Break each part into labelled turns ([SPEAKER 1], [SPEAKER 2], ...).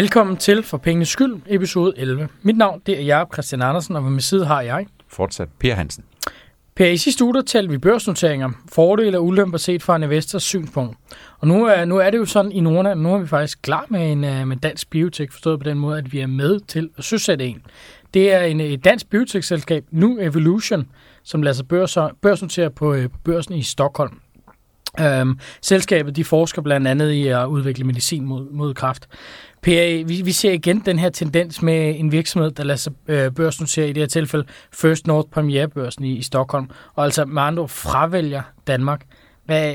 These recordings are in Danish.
[SPEAKER 1] Velkommen til For Pengenes Skyld, episode 11. Mit navn det er Jacob Christian Andersen, og ved min side har jeg...
[SPEAKER 2] Fortsat Per Hansen.
[SPEAKER 1] Per, i sidste uge der talte vi børsnoteringer, fordele og ulemper set fra en investors synspunkt. Og nu er, nu er det jo sådan i Norden, at nu er vi faktisk klar med en med dansk biotek, forstået på den måde, at vi er med til at søsætte en. Det er en, et dansk biotek-selskab, Nu Evolution, som lader sig børsnotere på, på børsen i Stockholm. Øhm, selskabet de forsker blandt andet i at udvikle medicin mod, mod kræft. PA, vi, vi ser igen den her tendens med en virksomhed, der lader sig øh, børsnotere i det her tilfælde First North Premierbørsen i, i Stockholm, og altså med andre fravælger Danmark. Hvad,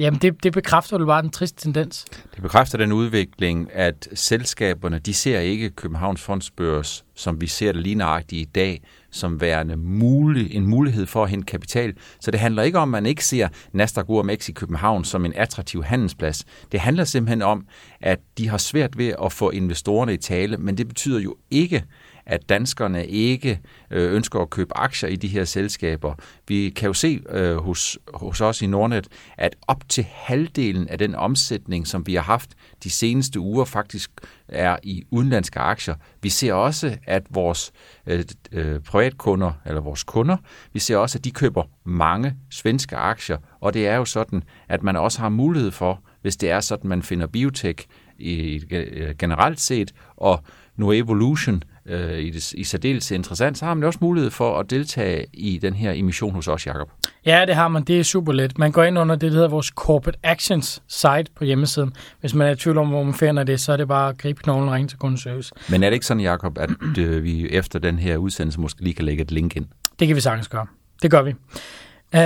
[SPEAKER 1] jamen det, det bekræfter vel bare den triste tendens?
[SPEAKER 2] Det bekræfter den udvikling, at selskaberne, de ser ikke Københavns Fondsbørs, som vi ser det lige nøjagtigt i dag, som værende mulig, en mulighed for at hente kapital. Så det handler ikke om, at man ikke ser Nasdaq OMX i København som en attraktiv handelsplads. Det handler simpelthen om, at de har svært ved at få investorerne i tale, men det betyder jo ikke, at danskerne ikke øh, ønsker at købe aktier i de her selskaber. Vi kan jo se øh, hos, hos os i Nordnet, at op til halvdelen af den omsætning, som vi har haft de seneste uger, faktisk er i udenlandske aktier. Vi ser også, at vores øh, øh, privatkunder, eller vores kunder, vi ser også, at de køber mange svenske aktier, og det er jo sådan, at man også har mulighed for, hvis det er sådan, man finder biotech i, øh, generelt set, og nu Evolution øh, i, det, i særdeles interessant, så har man også mulighed for at deltage i den her emission hos os, Jacob.
[SPEAKER 1] Ja, det har man. Det er super let. Man går ind under det, der hedder vores Corporate Actions site på hjemmesiden. Hvis man er i tvivl om, hvor man finder det, så er det bare at gribe knoglen og ringe til kundeservice.
[SPEAKER 2] Men er det ikke sådan, Jacob, at øh, vi efter den her udsendelse måske lige kan lægge et link ind?
[SPEAKER 1] Det kan vi sagtens gøre. Det gør vi.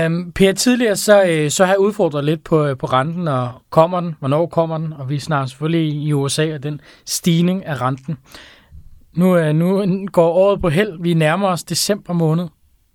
[SPEAKER 1] Um, per, tidligere så, øh, så har jeg udfordret lidt på, øh, på renten, og kommer den, hvornår kommer den, og vi snakker selvfølgelig i USA og den stigning af renten. Nu, øh, nu går året på held. Vi nærmer os december måned.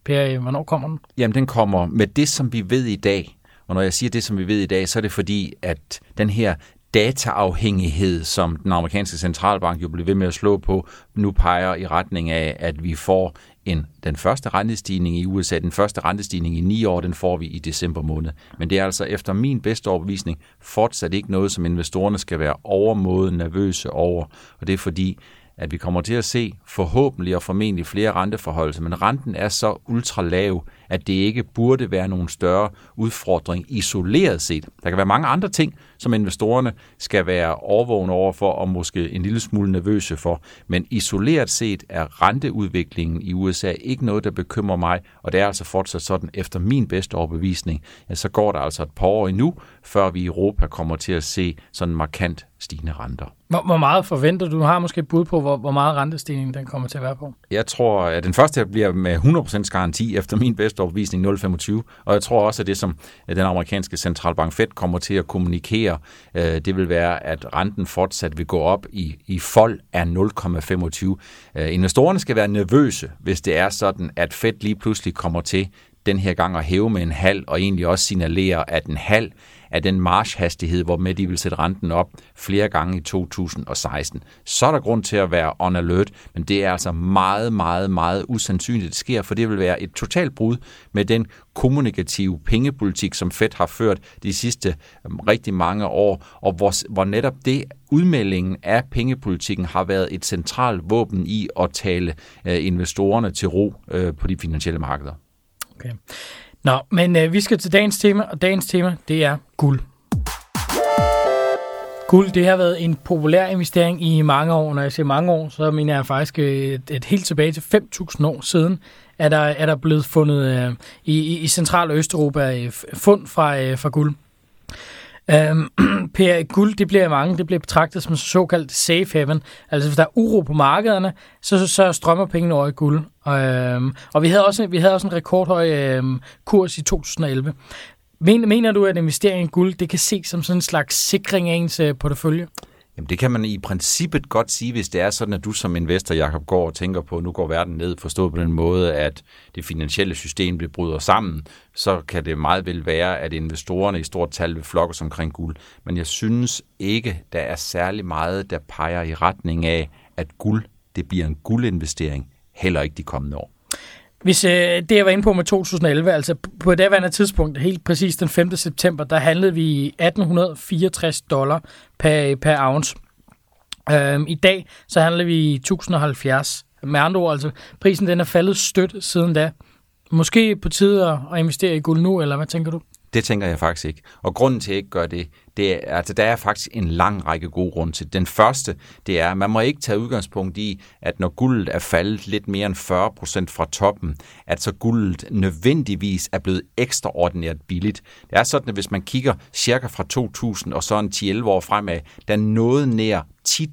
[SPEAKER 1] Per, øh, hvornår kommer den?
[SPEAKER 2] Jamen, den kommer med det, som vi ved i dag. Og når jeg siger det, som vi ved i dag, så er det fordi, at den her dataafhængighed, som den amerikanske centralbank jo bliver ved med at slå på, nu peger i retning af, at vi får end den første rentestigning i USA, den første rentestigning i ni år, den får vi i december måned. Men det er altså efter min bedste overbevisning fortsat ikke noget, som investorerne skal være overmåde nervøse over. Og det er fordi, at vi kommer til at se forhåbentlig og formentlig flere renteforholdelser, men renten er så ultra lav, at det ikke burde være nogen større udfordring isoleret set. Der kan være mange andre ting, som investorerne skal være overvågne over for og måske en lille smule nervøse for, men isoleret set er renteudviklingen i USA ikke noget, der bekymrer mig, og det er altså fortsat sådan, efter min bedste overbevisning, ja, så går der altså et par år endnu, før vi i Europa kommer til at se sådan markant stigende renter.
[SPEAKER 1] Hvor, hvor meget forventer du? Du har måske et bud på, hvor, hvor meget rentestigning den kommer til at være på?
[SPEAKER 2] Jeg tror, at den første bliver med 100% garanti efter min bedste overbevisning 0,25. Og jeg tror også, at det, som den amerikanske centralbank Fed kommer til at kommunikere, øh, det vil være, at renten fortsat vil gå op i, i fold af 0,25. Øh, investorerne skal være nervøse, hvis det er sådan, at Fed lige pludselig kommer til den her gang at hæve med en halv, og egentlig også signalere, at en halv af den marshastighed, hvor med de vil sætte renten op flere gange i 2016. Så er der grund til at være on alert, men det er altså meget, meget, meget usandsynligt, det sker, for det vil være et totalt brud med den kommunikative pengepolitik, som Fed har ført de sidste øhm, rigtig mange år, og hvor, hvor netop det udmeldingen af pengepolitikken har været et centralt våben i at tale øh, investorerne til ro øh, på de finansielle markeder.
[SPEAKER 1] Okay. Nå, men øh, vi skal til dagens tema, og dagens tema, det er guld. Guld, det har været en populær investering i mange år. Når jeg siger mange år, så mener jeg faktisk øh, et, et helt tilbage til 5.000 år siden, er der, er der blevet fundet øh, i, i Central- og Østeuropa øh, fund fra, øh, fra guld. Øhm, per guld, det bliver mange, det bliver betragtet som såkaldt safe haven. Altså hvis der er uro på markederne, så, så strømmer pengene over i guld. Øhm, og vi havde også, vi havde også en rekordhøj øhm, kurs i 2011. Men, mener du, at investering i guld, det kan ses som sådan en slags sikring af ens øh, portefølje?
[SPEAKER 2] Jamen det kan man i princippet godt sige, hvis det er sådan, at du som investor, Jakob går og tænker på, at nu går verden ned, forstået på den måde, at det finansielle system bliver bryder sammen, så kan det meget vel være, at investorerne i stort tal vil flokkes omkring guld. Men jeg synes ikke, der er særlig meget, der peger i retning af, at guld, det bliver en guldinvestering, heller ikke de kommende år.
[SPEAKER 1] Hvis øh, det, jeg var inde på med 2011, altså på det daværende tidspunkt, helt præcis den 5. september, der handlede vi 1864 dollar per, øh, per ounce. Øhm, I dag så handler vi 1070. Med andre ord, altså prisen den er faldet stødt siden da. Måske på tide at investere i guld nu, eller hvad tænker du?
[SPEAKER 2] Det tænker jeg faktisk ikke. Og grunden til, at jeg ikke gør det, det er, altså, der er faktisk en lang række gode grunde til. Den første, det er, at man må ikke tage udgangspunkt i, at når guldet er faldet lidt mere end 40 procent fra toppen, at så guldet nødvendigvis er blevet ekstraordinært billigt. Det er sådan, at hvis man kigger cirka fra 2000 og så en 10-11 år fremad, der er noget nær 10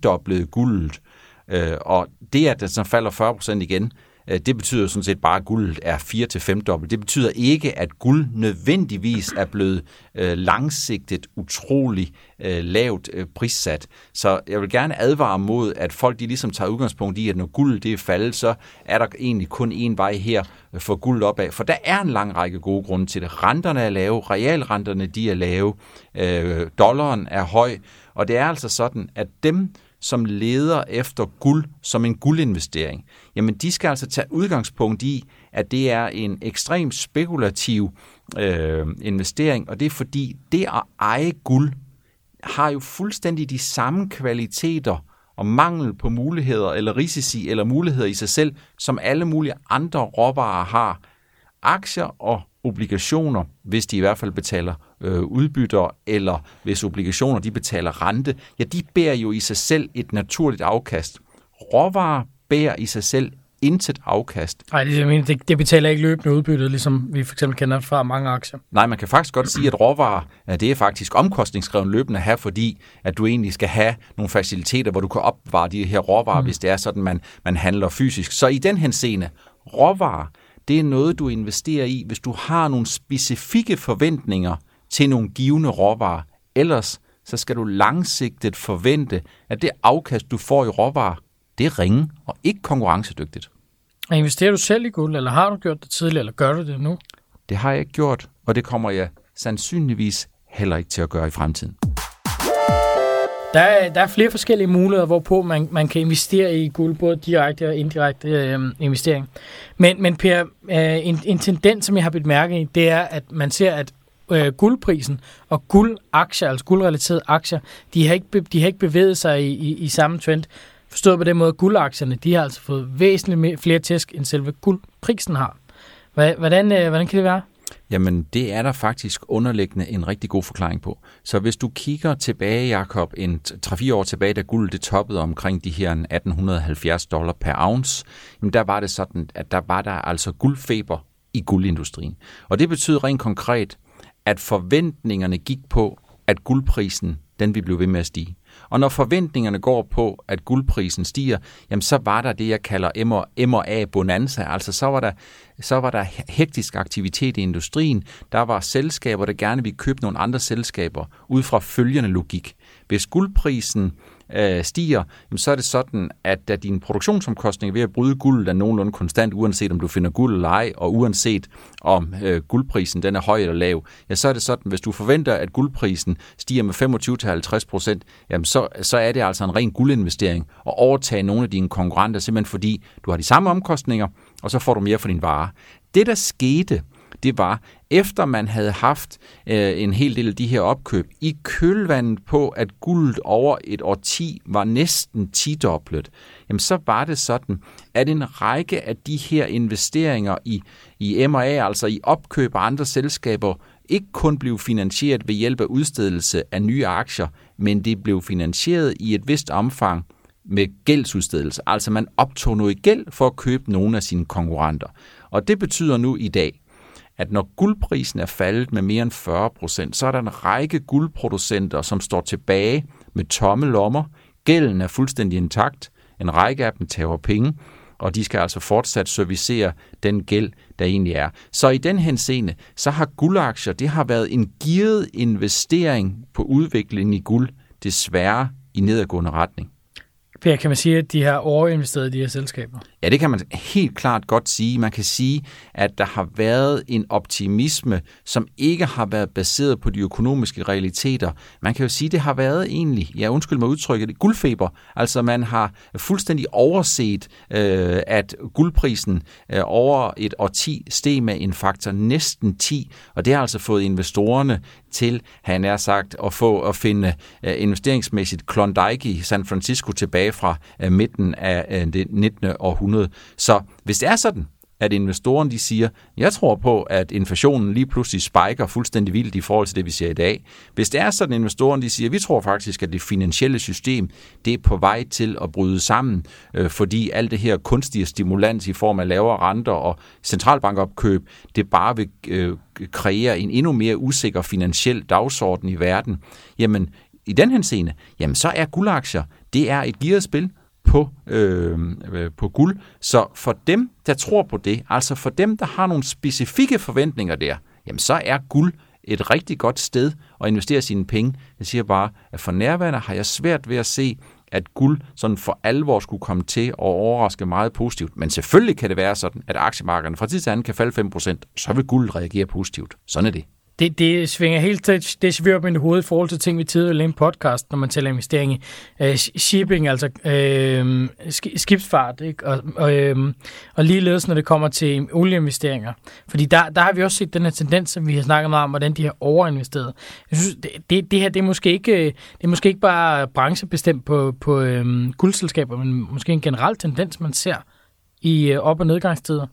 [SPEAKER 2] guldet. Øh, og det, at den så falder 40% igen, Øh, det betyder sådan set bare, at guld er 4 til 5 dobbelt. Det betyder ikke, at guld nødvendigvis er blevet øh, langsigtet utrolig øh, lavt øh, prissat. Så jeg vil gerne advare mod, at folk de ligesom tager udgangspunkt i, at når guld det er faldet, så er der egentlig kun én vej her for guld opad. For der er en lang række gode grunde til det. Renterne er lave, realrenterne de er lave, øh, dollaren er høj, og det er altså sådan, at dem, som leder efter guld som en guldinvestering, jamen de skal altså tage udgangspunkt i, at det er en ekstremt spekulativ øh, investering, og det er fordi det at eje guld har jo fuldstændig de samme kvaliteter og mangel på muligheder eller risici eller muligheder i sig selv, som alle mulige andre råvarer har. Aktier og obligationer, hvis de i hvert fald betaler øh, udbytter, eller hvis obligationer de betaler rente, ja, de bærer jo i sig selv et naturligt afkast. Råvarer bærer i sig selv intet afkast.
[SPEAKER 1] Nej, det, det, det betaler ikke løbende udbytte, ligesom vi for eksempel kender fra mange aktier.
[SPEAKER 2] Nej, man kan faktisk godt sige, at råvarer, det er faktisk omkostningskrævende løbende have, fordi at du egentlig skal have nogle faciliteter, hvor du kan opbevare de her råvarer, mm. hvis det er sådan, man, man handler fysisk. Så i den henseende, råvarer, det er noget, du investerer i, hvis du har nogle specifikke forventninger til nogle givende råvarer. Ellers så skal du langsigtet forvente, at det afkast, du får i råvarer, det er ringe og ikke konkurrencedygtigt.
[SPEAKER 1] Og investerer du selv i guld, eller har du gjort det tidligere, eller gør du det nu?
[SPEAKER 2] Det har jeg ikke gjort, og det kommer jeg sandsynligvis heller ikke til at gøre i fremtiden.
[SPEAKER 1] Der er, der er flere forskellige muligheder, hvorpå man, man kan investere i guld, både direkte og indirekte øh, investering. Men, men Per, øh, en, en tendens, som jeg har blivet mærke i, det er, at man ser, at øh, guldprisen og guldaktier, altså guldrelaterede aktier, de har ikke, de har ikke bevæget sig i, i, i samme trend. Forstået på den måde, at guldaktierne, de har altså fået væsentligt mere, flere tæsk, end selve guldprisen har. Hvordan, øh, hvordan kan det være?
[SPEAKER 2] Jamen, det er der faktisk underliggende en rigtig god forklaring på. Så hvis du kigger tilbage, Jakob, en 3-4 år tilbage, da guld det toppede omkring de her 1870 dollar per ounce, jamen der var det sådan, at der var der altså guldfeber i guldindustrien. Og det betyder rent konkret, at forventningerne gik på, at guldprisen den vil blive ved med at stige. Og når forventningerne går på, at guldprisen stiger, jamen så var der det, jeg kalder M&A-bonanza. Altså så var, der, så var der hektisk aktivitet i industrien. Der var selskaber, der gerne ville købe nogle andre selskaber, ud fra følgende logik. Hvis guldprisen øh, stiger, så er det sådan, at da din produktionsomkostning ved at bryde guld er nogenlunde konstant, uanset om du finder guld eller ej, og uanset om øh, guldprisen den er høj eller lav, ja, så er det sådan, hvis du forventer, at guldprisen stiger med 25-50%, jamen så, så er det altså en ren guldinvestering at overtage nogle af dine konkurrenter, simpelthen fordi du har de samme omkostninger, og så får du mere for din vare. Det, der skete, det var, efter man havde haft øh, en hel del af de her opkøb, i kølvandet på, at guldet over et årti var næsten 10-doblet, jamen så var det sådan, at en række af de her investeringer i, i M&A, altså i opkøb af andre selskaber, ikke kun blev finansieret ved hjælp af udstedelse af nye aktier, men det blev finansieret i et vist omfang med gældsudstedelse. Altså man optog noget gæld for at købe nogle af sine konkurrenter. Og det betyder nu i dag, at når guldprisen er faldet med mere end 40 procent, så er der en række guldproducenter, som står tilbage med tomme lommer. Gælden er fuldstændig intakt. En række af dem tager penge, og de skal altså fortsat servicere den gæld, der egentlig er. Så i den henseende, så har guldaktier, det har været en givet investering på udviklingen i guld, desværre i nedadgående retning.
[SPEAKER 1] Per, kan man sige, at de har overinvesteret i de her selskaber?
[SPEAKER 2] Ja, det kan man helt klart godt sige. Man kan sige, at der har været en optimisme, som ikke har været baseret på de økonomiske realiteter. Man kan jo sige, at det har været egentlig, ja undskyld mig udtrykket, guldfeber. Altså man har fuldstændig overset, øh, at guldprisen øh, over et årti steg med en faktor næsten 10, og det har altså fået investorerne til, han er sagt, at få at finde øh, investeringsmæssigt Klondike i San Francisco tilbage fra øh, midten af øh, det 19. århundrede. Så hvis det er sådan, at investorerne de siger, jeg tror på, at inflationen lige pludselig spiker fuldstændig vildt i forhold til det, vi ser i dag. Hvis det er sådan, at investorerne de siger, vi tror faktisk, at det finansielle system det er på vej til at bryde sammen, øh, fordi alt det her kunstige stimulans i form af lavere renter og centralbankopkøb, det bare vil øh, kreere en endnu mere usikker finansiel dagsorden i verden. Jamen, i den henseende, jamen så er guldaktier, det er et gearet spil, på, øh, øh, på guld. Så for dem, der tror på det, altså for dem, der har nogle specifikke forventninger der, jamen så er guld et rigtig godt sted at investere sine penge. Jeg siger bare, at for nærværende har jeg svært ved at se, at guld sådan for alvor skulle komme til at overraske meget positivt. Men selvfølgelig kan det være sådan, at aktiemarkederne fra tid til anden kan falde 5%, så vil guld reagere positivt. Sådan er det
[SPEAKER 1] det, det svinger helt det, det svinger op i hovedet i forhold til ting, vi tidligere lavede en podcast, når man taler investering i øh, shipping, altså øh, skibsfart, ikke? Og, og, øh, og ligeledes når det kommer til olieinvesteringer. Fordi der, der har vi også set den her tendens, som vi har snakket meget om, hvordan de har overinvesteret. Jeg synes, det, det, det her det er, måske ikke, øh, det er måske ikke bare branchebestemt på, på øh, guldselskaber, men måske en generel tendens, man ser i øh, op- og nedgangstider.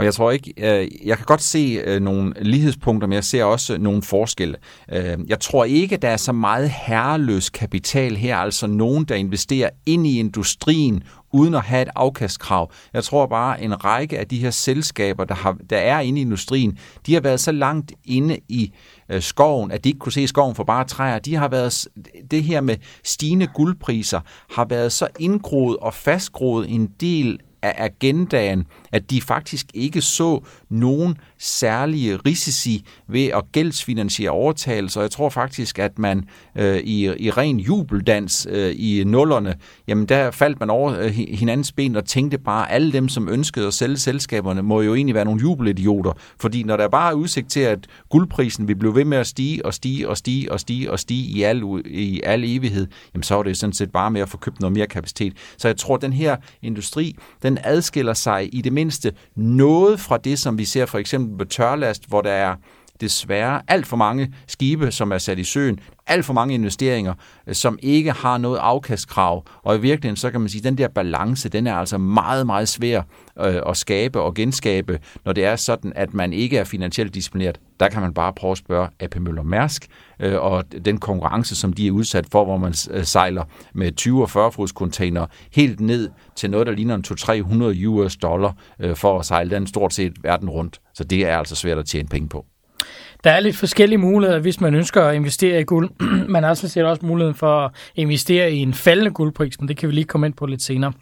[SPEAKER 2] Og jeg tror ikke, øh, jeg kan godt se øh, nogle lighedspunkter, men jeg ser også nogle forskelle. Øh, jeg tror ikke, der er så meget herreløs kapital her, altså nogen, der investerer ind i industrien, uden at have et afkastkrav. Jeg tror bare, en række af de her selskaber, der, har, der er inde i industrien, de har været så langt inde i øh, skoven, at de ikke kunne se skoven for bare træer. De har været, det her med stigende guldpriser, har været så indgroet og fastgroet en del af agendaen, at de faktisk ikke så nogen særlige risici ved at gældsfinansiere overtagelser. Jeg tror faktisk, at man øh, i, i ren jubeldans øh, i nullerne, jamen der faldt man over øh, hinandens ben og tænkte bare, alle dem, som ønskede at sælge selskaberne, må jo egentlig være nogle jubelidioter. Fordi når der bare er udsigt til, at guldprisen vil blive ved med at stige og stige og stige og stige og stige i al, i al evighed, jamen så er det sådan set bare med at få købt noget mere kapacitet. Så jeg tror, at den her industri, den adskiller sig i det mindste noget fra det, som vi ser for eksempel på tørlast, hvor der er desværre alt for mange skibe, som er sat i søen, alt for mange investeringer, øh, som ikke har noget afkastkrav. Og i virkeligheden, så kan man sige, at den der balance, den er altså meget, meget svær øh, at skabe og genskabe, når det er sådan, at man ikke er finansielt disciplineret. Der kan man bare prøve at spørge AP Møller Mærsk, øh, og den konkurrence, som de er udsat for, hvor man sejler med 20 og 40 fods container helt ned til noget, der ligner en 200-300 US dollar for at sejle den stort set verden rundt. Så det er altså svært at tjene penge på.
[SPEAKER 1] Der er lidt forskellige muligheder, hvis man ønsker at investere i guld. man har sådan set også muligheden for at investere i en faldende guldpris, men det kan vi lige komme ind på lidt senere.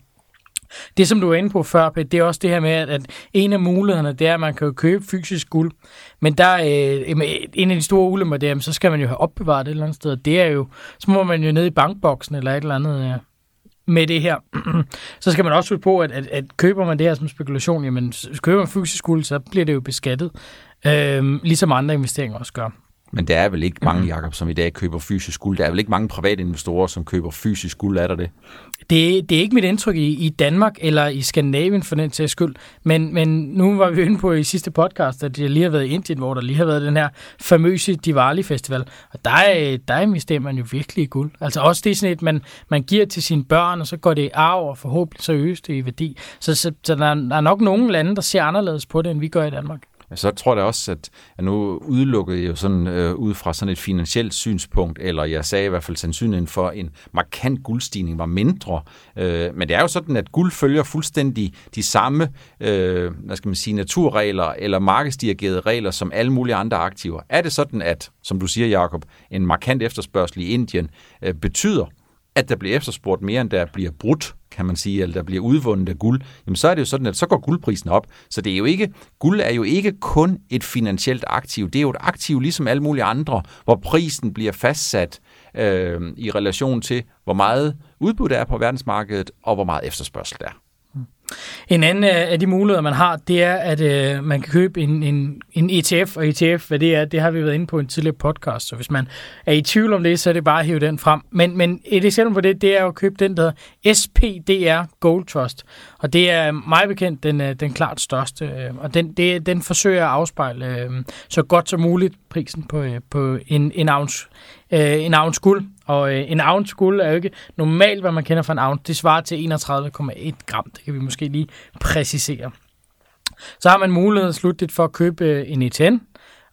[SPEAKER 1] Det, som du var inde på før, det er også det her med, at en af mulighederne, det er, at man kan købe fysisk guld. Men der øh, en af de store ulemper, det er, så skal man jo have opbevaret et eller andet sted. Det er jo, så må man jo ned i bankboksen eller et eller andet ja, med det her. så skal man også huske på, at, at, at køber man det her som spekulation, jamen køber man fysisk guld, så bliver det jo beskattet øh, ligesom andre investeringer også gør.
[SPEAKER 2] Men der er vel ikke mange, mhm. Jacob, som i dag køber fysisk guld. Der er vel ikke mange private investorer, som køber fysisk guld, er der det?
[SPEAKER 1] Det, det er ikke mit indtryk i, i Danmark eller i Skandinavien for den sags skyld. Men, men nu var vi inde på i sidste podcast, at jeg lige har været i Indien, hvor der lige har været den her famøse Diwali Festival. Og der, er, der investerer man jo virkelig i guld. Altså også det er sådan et, man, man giver til sine børn, og så går det i arv, og forhåbentlig så øges det i værdi. Så, så, så der, der er nok nogle lande, der ser anderledes på det, end vi gør i Danmark
[SPEAKER 2] så tror jeg også, at, at nu udelukkede jeg jo sådan øh, ud fra sådan et finansielt synspunkt, eller jeg sagde i hvert fald sandsynligheden for en markant guldstigning var mindre. Øh, men det er jo sådan, at guld følger fuldstændig de samme, øh, hvad skal man sige, naturregler eller markedsdirigerede regler som alle mulige andre aktiver. Er det sådan, at, som du siger, Jakob, en markant efterspørgsel i Indien øh, betyder, at der bliver efterspurgt mere, end der bliver brudt kan man sige, eller der bliver udvundet af guld, jamen så er det jo sådan, at så går guldprisen op. Så det er jo ikke, guld er jo ikke kun et finansielt aktiv, det er jo et aktiv ligesom alle mulige andre, hvor prisen bliver fastsat øh, i relation til, hvor meget udbud der er på verdensmarkedet, og hvor meget efterspørgsel der er.
[SPEAKER 1] En anden af de muligheder, man har, det er, at øh, man kan købe en, en, en ETF, og ETF, hvad det er, det har vi været inde på i en tidligere podcast, så hvis man er i tvivl om det, så er det bare at hive den frem. Men, men et eksempel på det, det er at købe den, der hedder SPDR Gold Trust, og det er meget bekendt den, øh, den klart største, øh, og den, det, den forsøger at afspejle øh, så godt som muligt prisen på, øh, på en, en ounce, øh, en ounce guld, og øh, en ounce guld er jo ikke normalt, hvad man kender for en ounce. Det svarer til 31,1 gram. Det kan vi måske lige præcisere. Så har man mulighed slutligt for at købe øh, en ETN,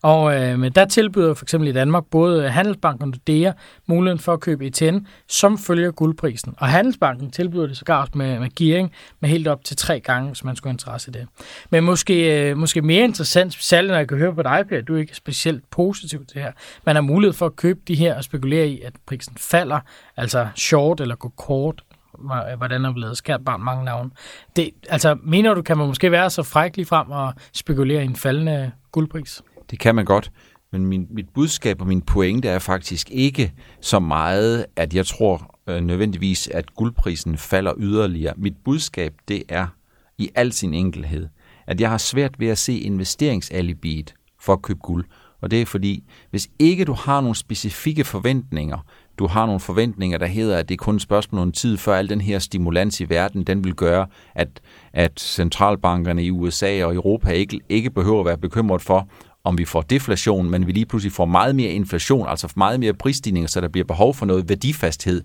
[SPEAKER 1] og øh, men der tilbyder for eksempel i Danmark både Handelsbanken og Nordea muligheden for at købe ETN, som følger guldprisen. Og Handelsbanken tilbyder det sågar også med, med gearing med helt op til tre gange, hvis man skulle have interesse i det. Men måske, øh, måske mere interessant, særligt når jeg kan høre på dig, Per, du er ikke specielt positiv til det her. Man har mulighed for at købe de her og spekulere i, at prisen falder, altså short eller gå kort, hvordan er blevet skært barn mange navne. Det, altså, mener du, kan man måske være så fræk lige frem og spekulere i en faldende guldpris?
[SPEAKER 2] Det kan man godt, men min, mit budskab og min pointe er faktisk ikke så meget, at jeg tror øh, nødvendigvis, at guldprisen falder yderligere. Mit budskab, det er i al sin enkelhed, at jeg har svært ved at se investeringsalibiet for at købe guld. Og det er fordi, hvis ikke du har nogle specifikke forventninger, du har nogle forventninger, der hedder, at det er kun et spørgsmål om tid, før al den her stimulans i verden, den vil gøre, at, at centralbankerne i USA og Europa ikke, ikke behøver at være bekymret for, om vi får deflation, men vi lige pludselig får meget mere inflation, altså meget mere prisstigninger, så der bliver behov for noget værdifasthed.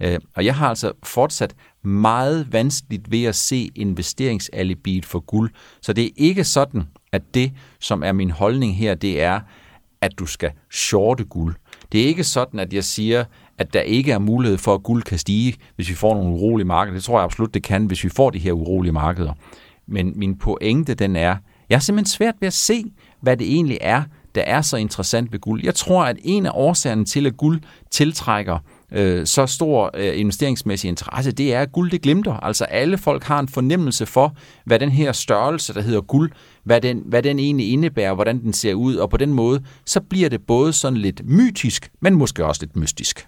[SPEAKER 2] Øh, og jeg har altså fortsat meget vanskeligt ved at se investeringsalibiet for guld. Så det er ikke sådan, at det, som er min holdning her, det er, at du skal shorte guld. Det er ikke sådan, at jeg siger, at der ikke er mulighed for, at guld kan stige, hvis vi får nogle urolige markeder. Det tror jeg absolut, det kan, hvis vi får de her urolige markeder. Men min pointe, den er, jeg har simpelthen svært ved at se, hvad det egentlig er, der er så interessant ved guld. Jeg tror, at en af årsagerne til, at guld tiltrækker øh, så stor øh, investeringsmæssig interesse, det er, at guld det glimter. Altså alle folk har en fornemmelse for, hvad den her størrelse, der hedder guld, hvad den, hvad den egentlig indebærer, hvordan den ser ud, og på den måde, så bliver det både sådan lidt mytisk, men måske også lidt mystisk.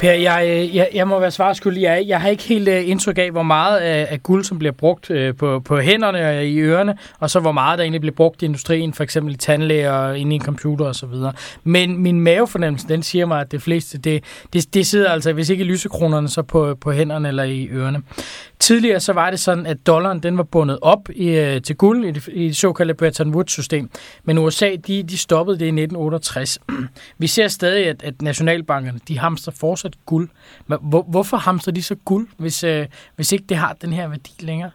[SPEAKER 1] Per, jeg, øh, jeg, jeg må være svarskyldig. Jeg, jeg har ikke helt uh, indtryk af, hvor meget af, af guld, som bliver brugt uh, på, på hænderne og i ørerne, og så hvor meget der egentlig bliver brugt i industrien, for eksempel i tandlæger, inde i en computer osv. Men min mavefornemmelse, den siger mig, at det fleste, det, det, det sidder altså, hvis ikke i lysekronerne, så på, på hænderne eller i ørerne. Tidligere så var det sådan, at dollaren den var bundet op i, øh, til guld i det, i det såkaldte Bretton Woods-system. Men USA, de, de stoppede det i 1968. Vi ser stadig, at, at nationalbankerne, de hamster fortsat guld. Men hvor, hvorfor hamster de så guld, hvis, øh, hvis ikke det har den her værdi længere?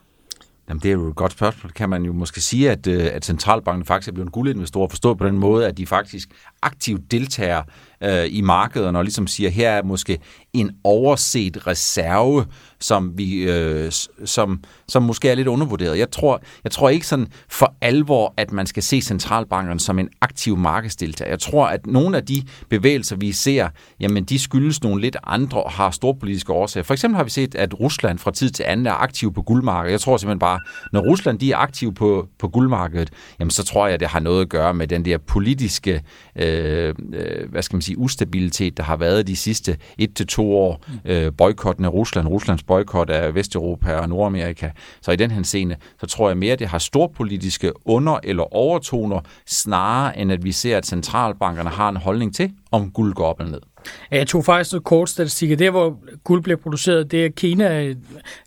[SPEAKER 2] Jamen, det er jo et godt spørgsmål. Kan man jo måske sige, at, øh, at centralbanken faktisk er blevet en guldinvestor, forstået på den måde, at de faktisk aktiv deltager øh, i markederne og ligesom siger, her er måske en overset reserve, som, vi, øh, som, som måske er lidt undervurderet. Jeg tror, jeg tror ikke sådan for alvor, at man skal se centralbankerne som en aktiv markedsdeltager. Jeg tror, at nogle af de bevægelser, vi ser, jamen de skyldes nogle lidt andre og har storpolitiske årsager. For eksempel har vi set, at Rusland fra tid til anden er aktiv på guldmarkedet. Jeg tror simpelthen bare, når Rusland de er aktiv på, på guldmarkedet, jamen så tror jeg, at det har noget at gøre med den der politiske, øh, øh hvad skal man sige, ustabilitet, der har været de sidste et til to år. Øh, boykotten af Rusland, Ruslands boykot af Vesteuropa og Nordamerika. Så i den her scene, så tror jeg mere, at det har storpolitiske under- eller overtoner, snarere end at vi ser, at centralbankerne har en holdning til, om guld går op eller ned.
[SPEAKER 1] Jeg tog faktisk noget kort statistik. Der, hvor guld bliver produceret, det er Kina. Det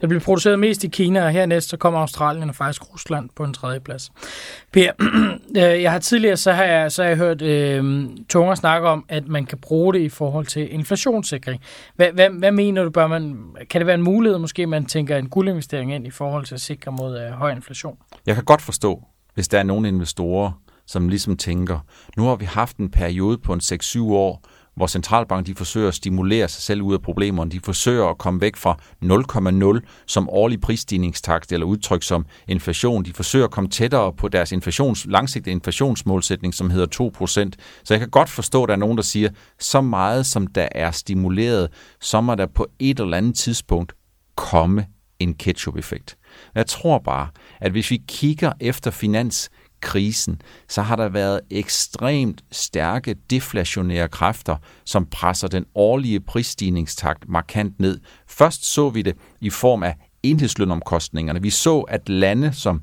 [SPEAKER 1] bliver produceret mest i Kina, og hernæst så kommer Australien og faktisk Rusland på en tredje plads. Per, øh, jeg har tidligere så har jeg, så har jeg hørt øh, Tunger snakke om, at man kan bruge det i forhold til inflationssikring. Hvad, hvad, hvad mener du, bør man, kan det være en mulighed, måske man tænker en guldinvestering ind i forhold til at sikre mod øh, høj inflation?
[SPEAKER 2] Jeg kan godt forstå, hvis der er nogle investorer, som ligesom tænker, nu har vi haft en periode på en 6-7 år, hvor centralbanken de forsøger at stimulere sig selv ud af problemerne. De forsøger at komme væk fra 0,0 som årlig prisstigningstakt eller udtryk som inflation. De forsøger at komme tættere på deres inflations, langsigtede inflationsmålsætning, som hedder 2%. Så jeg kan godt forstå, at der er nogen, der siger, så meget som der er stimuleret, så må der på et eller andet tidspunkt komme en ketchup-effekt. Jeg tror bare, at hvis vi kigger efter finans krisen, så har der været ekstremt stærke deflationære kræfter, som presser den årlige prisstigningstakt markant ned. Først så vi det i form af enhedslønomkostningerne. Vi så, at lande som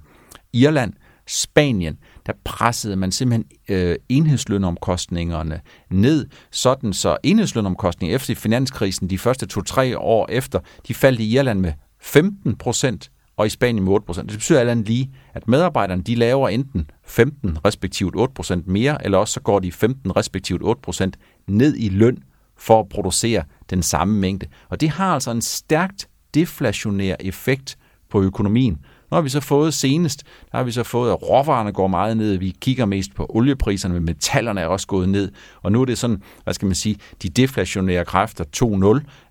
[SPEAKER 2] Irland, Spanien, der pressede man simpelthen øh, enhedslønomkostningerne ned, sådan så enhedslønomkostninger efter finanskrisen de første to-tre år efter, de faldt i Irland med 15 procent, og i Spanien med 8%. Det betyder alt lige, at medarbejderne de laver enten 15 respektivt 8% mere, eller også så går de 15 respektivt 8% ned i løn for at producere den samme mængde. Og det har altså en stærkt deflationær effekt på økonomien. Nu har vi så fået senest, der har vi så fået, at råvarerne går meget ned. Vi kigger mest på oliepriserne, men metallerne er også gået ned. Og nu er det sådan, hvad skal man sige, de deflationære kræfter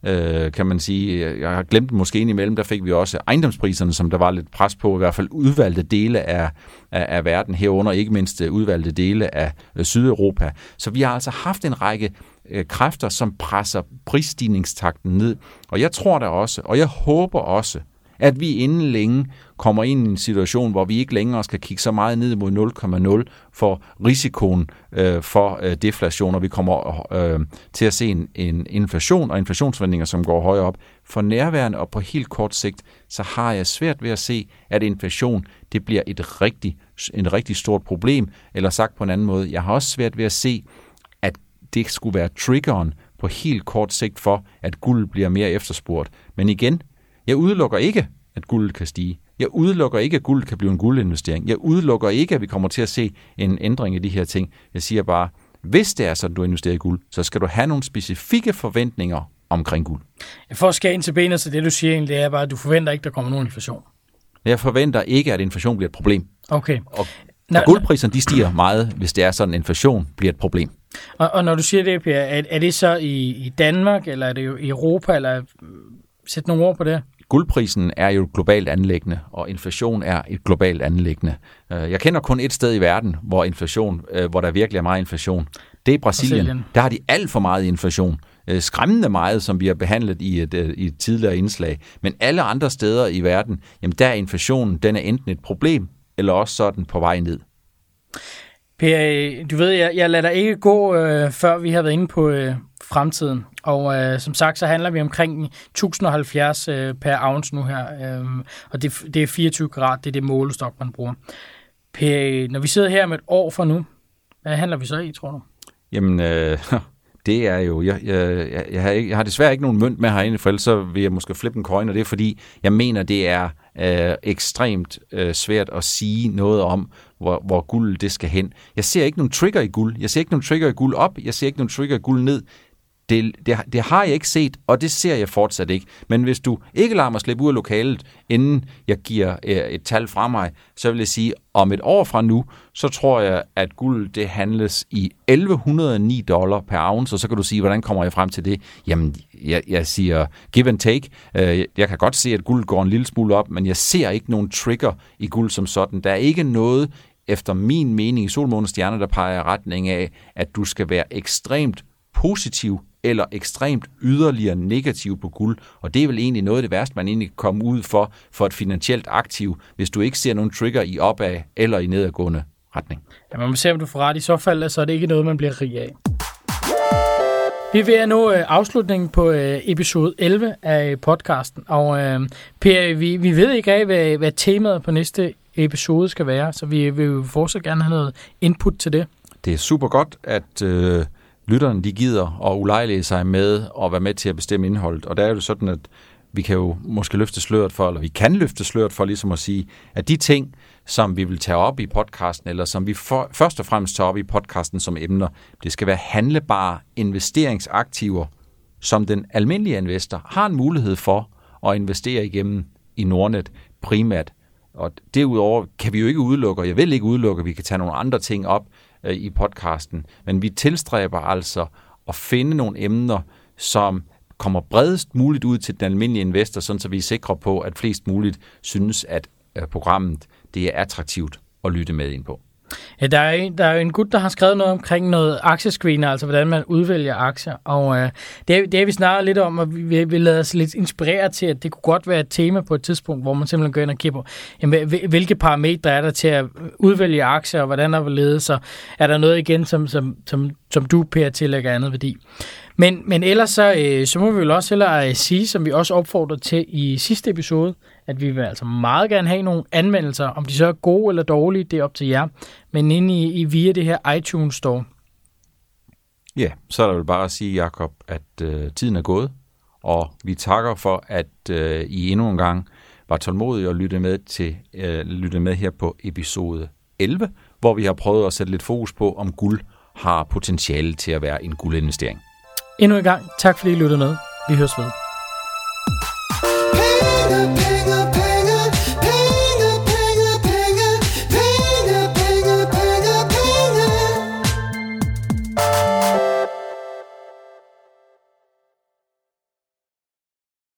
[SPEAKER 2] 2.0, øh, kan man sige. Jeg har glemt måske indimellem, der fik vi også ejendomspriserne, som der var lidt pres på, i hvert fald udvalgte dele af, af, af verden herunder, ikke mindst øh, udvalgte dele af øh, Sydeuropa. Så vi har altså haft en række øh, kræfter, som presser prisstigningstakten ned. Og jeg tror da også, og jeg håber også, at vi inden længe kommer ind i en situation, hvor vi ikke længere skal kigge så meget ned mod 0,0 for risikoen øh, for øh, deflation, og vi kommer øh, til at se en, en inflation og inflationsforventninger, som går højere op. For nærværende og på helt kort sigt, så har jeg svært ved at se, at inflation det bliver et rigtig, en rigtig stort problem, eller sagt på en anden måde, jeg har også svært ved at se, at det skulle være triggeren på helt kort sigt for, at guld bliver mere efterspurgt. Men igen, jeg udelukker ikke, at guld kan stige. Jeg udelukker ikke, at guld kan blive en guldinvestering. Jeg udelukker ikke, at vi kommer til at se en ændring i de her ting. Jeg siger bare, hvis det er sådan, du investerer i guld, så skal du have nogle specifikke forventninger omkring guld.
[SPEAKER 1] For at skære ind til benet, så det du siger egentlig, det er bare, at du forventer ikke, der kommer nogen inflation.
[SPEAKER 2] Jeg forventer ikke, at inflation bliver et problem.
[SPEAKER 1] Okay.
[SPEAKER 2] Og, og guldpriserne de stiger meget, hvis det er sådan, at inflation bliver et problem.
[SPEAKER 1] Og, og når du siger det, Per, er, er det så i, i Danmark, eller er det jo i Europa, eller sæt nogle ord på det?
[SPEAKER 2] Guldprisen er jo et globalt anlæggende, og inflation er et globalt anlæggende. Øh, jeg kender kun et sted i verden, hvor inflation, øh, hvor der virkelig er meget inflation. Det er Brasilien. Brasilien. Der har de alt for meget inflation. Øh, skræmmende meget, som vi har behandlet i et, i et tidligere indslag. Men alle andre steder i verden, jamen der er inflationen, den er enten et problem, eller også så er den på vej ned.
[SPEAKER 1] Per, du ved, jeg, jeg lader dig ikke gå, øh, før vi har været inde på øh, fremtiden. Og øh, som sagt, så handler vi omkring 1070 øh, per ounce nu her. Øh, og det, det er 24 grad, det er det målestok, man bruger. Per, når vi sidder her med et år fra nu, hvad handler vi så i, tror du?
[SPEAKER 2] Jamen, øh, det er jo, jeg, jeg, jeg, jeg, har ikke, jeg har desværre ikke nogen mønt med herinde, for ellers så vil jeg måske flippe en coin, og det er fordi, jeg mener, det er øh, ekstremt øh, svært at sige noget om, hvor, hvor guld det skal hen. Jeg ser ikke nogen trigger i guld. Jeg ser ikke nogen trigger i guld op. Jeg ser ikke nogen trigger i guld ned. Det, det, det har jeg ikke set, og det ser jeg fortsat ikke. Men hvis du ikke lader mig slippe ud af lokalet, inden jeg giver øh, et tal fra mig, så vil jeg sige, om et år fra nu, så tror jeg, at guld det handles i 1109 dollar per ounce, og så kan du sige, hvordan kommer jeg frem til det? Jamen, jeg, jeg siger give and take. Øh, jeg kan godt se, at guld går en lille smule op, men jeg ser ikke nogen trigger i guld som sådan. Der er ikke noget, efter min mening, i solmåne stjerner, der peger retning af, at du skal være ekstremt positiv eller ekstremt yderligere negativ på guld. Og det er vel egentlig noget af det værste, man egentlig kan komme ud for, for et finansielt aktiv, hvis du ikke ser nogen trigger i opad eller i nedadgående retning.
[SPEAKER 1] Ja, man må se, om du får ret. I så fald så er det ikke noget, man bliver rig af. Vi er ved at nå øh, afslutningen på øh, episode 11 af podcasten, og øh, Per, vi, vi ved ikke af, hvad, hvad temaet på næste episode skal være, så vi vil jo fortsat gerne have noget input til det.
[SPEAKER 2] Det er super godt, at øh, lytterne de gider og ulejlige sig med og være med til at bestemme indholdet. Og der er det sådan, at vi kan jo måske løfte sløret for, eller vi kan løfte sløret for ligesom at sige, at de ting, som vi vil tage op i podcasten, eller som vi for, først og fremmest tager op i podcasten som emner, det skal være handlebare investeringsaktiver, som den almindelige investor har en mulighed for at investere igennem i Nordnet primært. Og derudover kan vi jo ikke udelukke, og jeg vil ikke udelukke, at vi kan tage nogle andre ting op, øh, i podcasten. Men vi tilstræber altså at finde nogle emner, som kommer bredest muligt ud til den almindelige investor, sådan så vi er sikre på, at flest muligt synes, at øh, programmet det er attraktivt at lytte med ind på.
[SPEAKER 1] Ja, der er, der er en gut, der har skrevet noget omkring noget aktiescreener, altså hvordan man udvælger aktier. Og øh, det, det er vi snakket lidt om, og vi, vi lader os lidt inspirere til, at det kunne godt være et tema på et tidspunkt, hvor man simpelthen går ind og kigger på, jamen, hvilke parametre er der til at udvælge aktier, og hvordan er det så er der noget igen, som, som, som, som du, Per, tillægger andet værdi. Men, men ellers så, øh, så må vi vel også hellere øh, sige, som vi også opfordrer til i sidste episode, at vi vil altså meget gerne have nogle anmeldelser. Om de så er gode eller dårlige, det er op til jer. Men inde i, i via det her iTunes Store.
[SPEAKER 2] Ja, så er der vel bare at sige, Jakob, at øh, tiden er gået, og vi takker for, at øh, I endnu en gang var tålmodige og lytte med, til, øh, lytte med her på episode 11, hvor vi har prøvet at sætte lidt fokus på, om guld har potentiale til at være en guldinvestering.
[SPEAKER 1] Endnu en gang, tak fordi I lyttede med. Vi høres ved.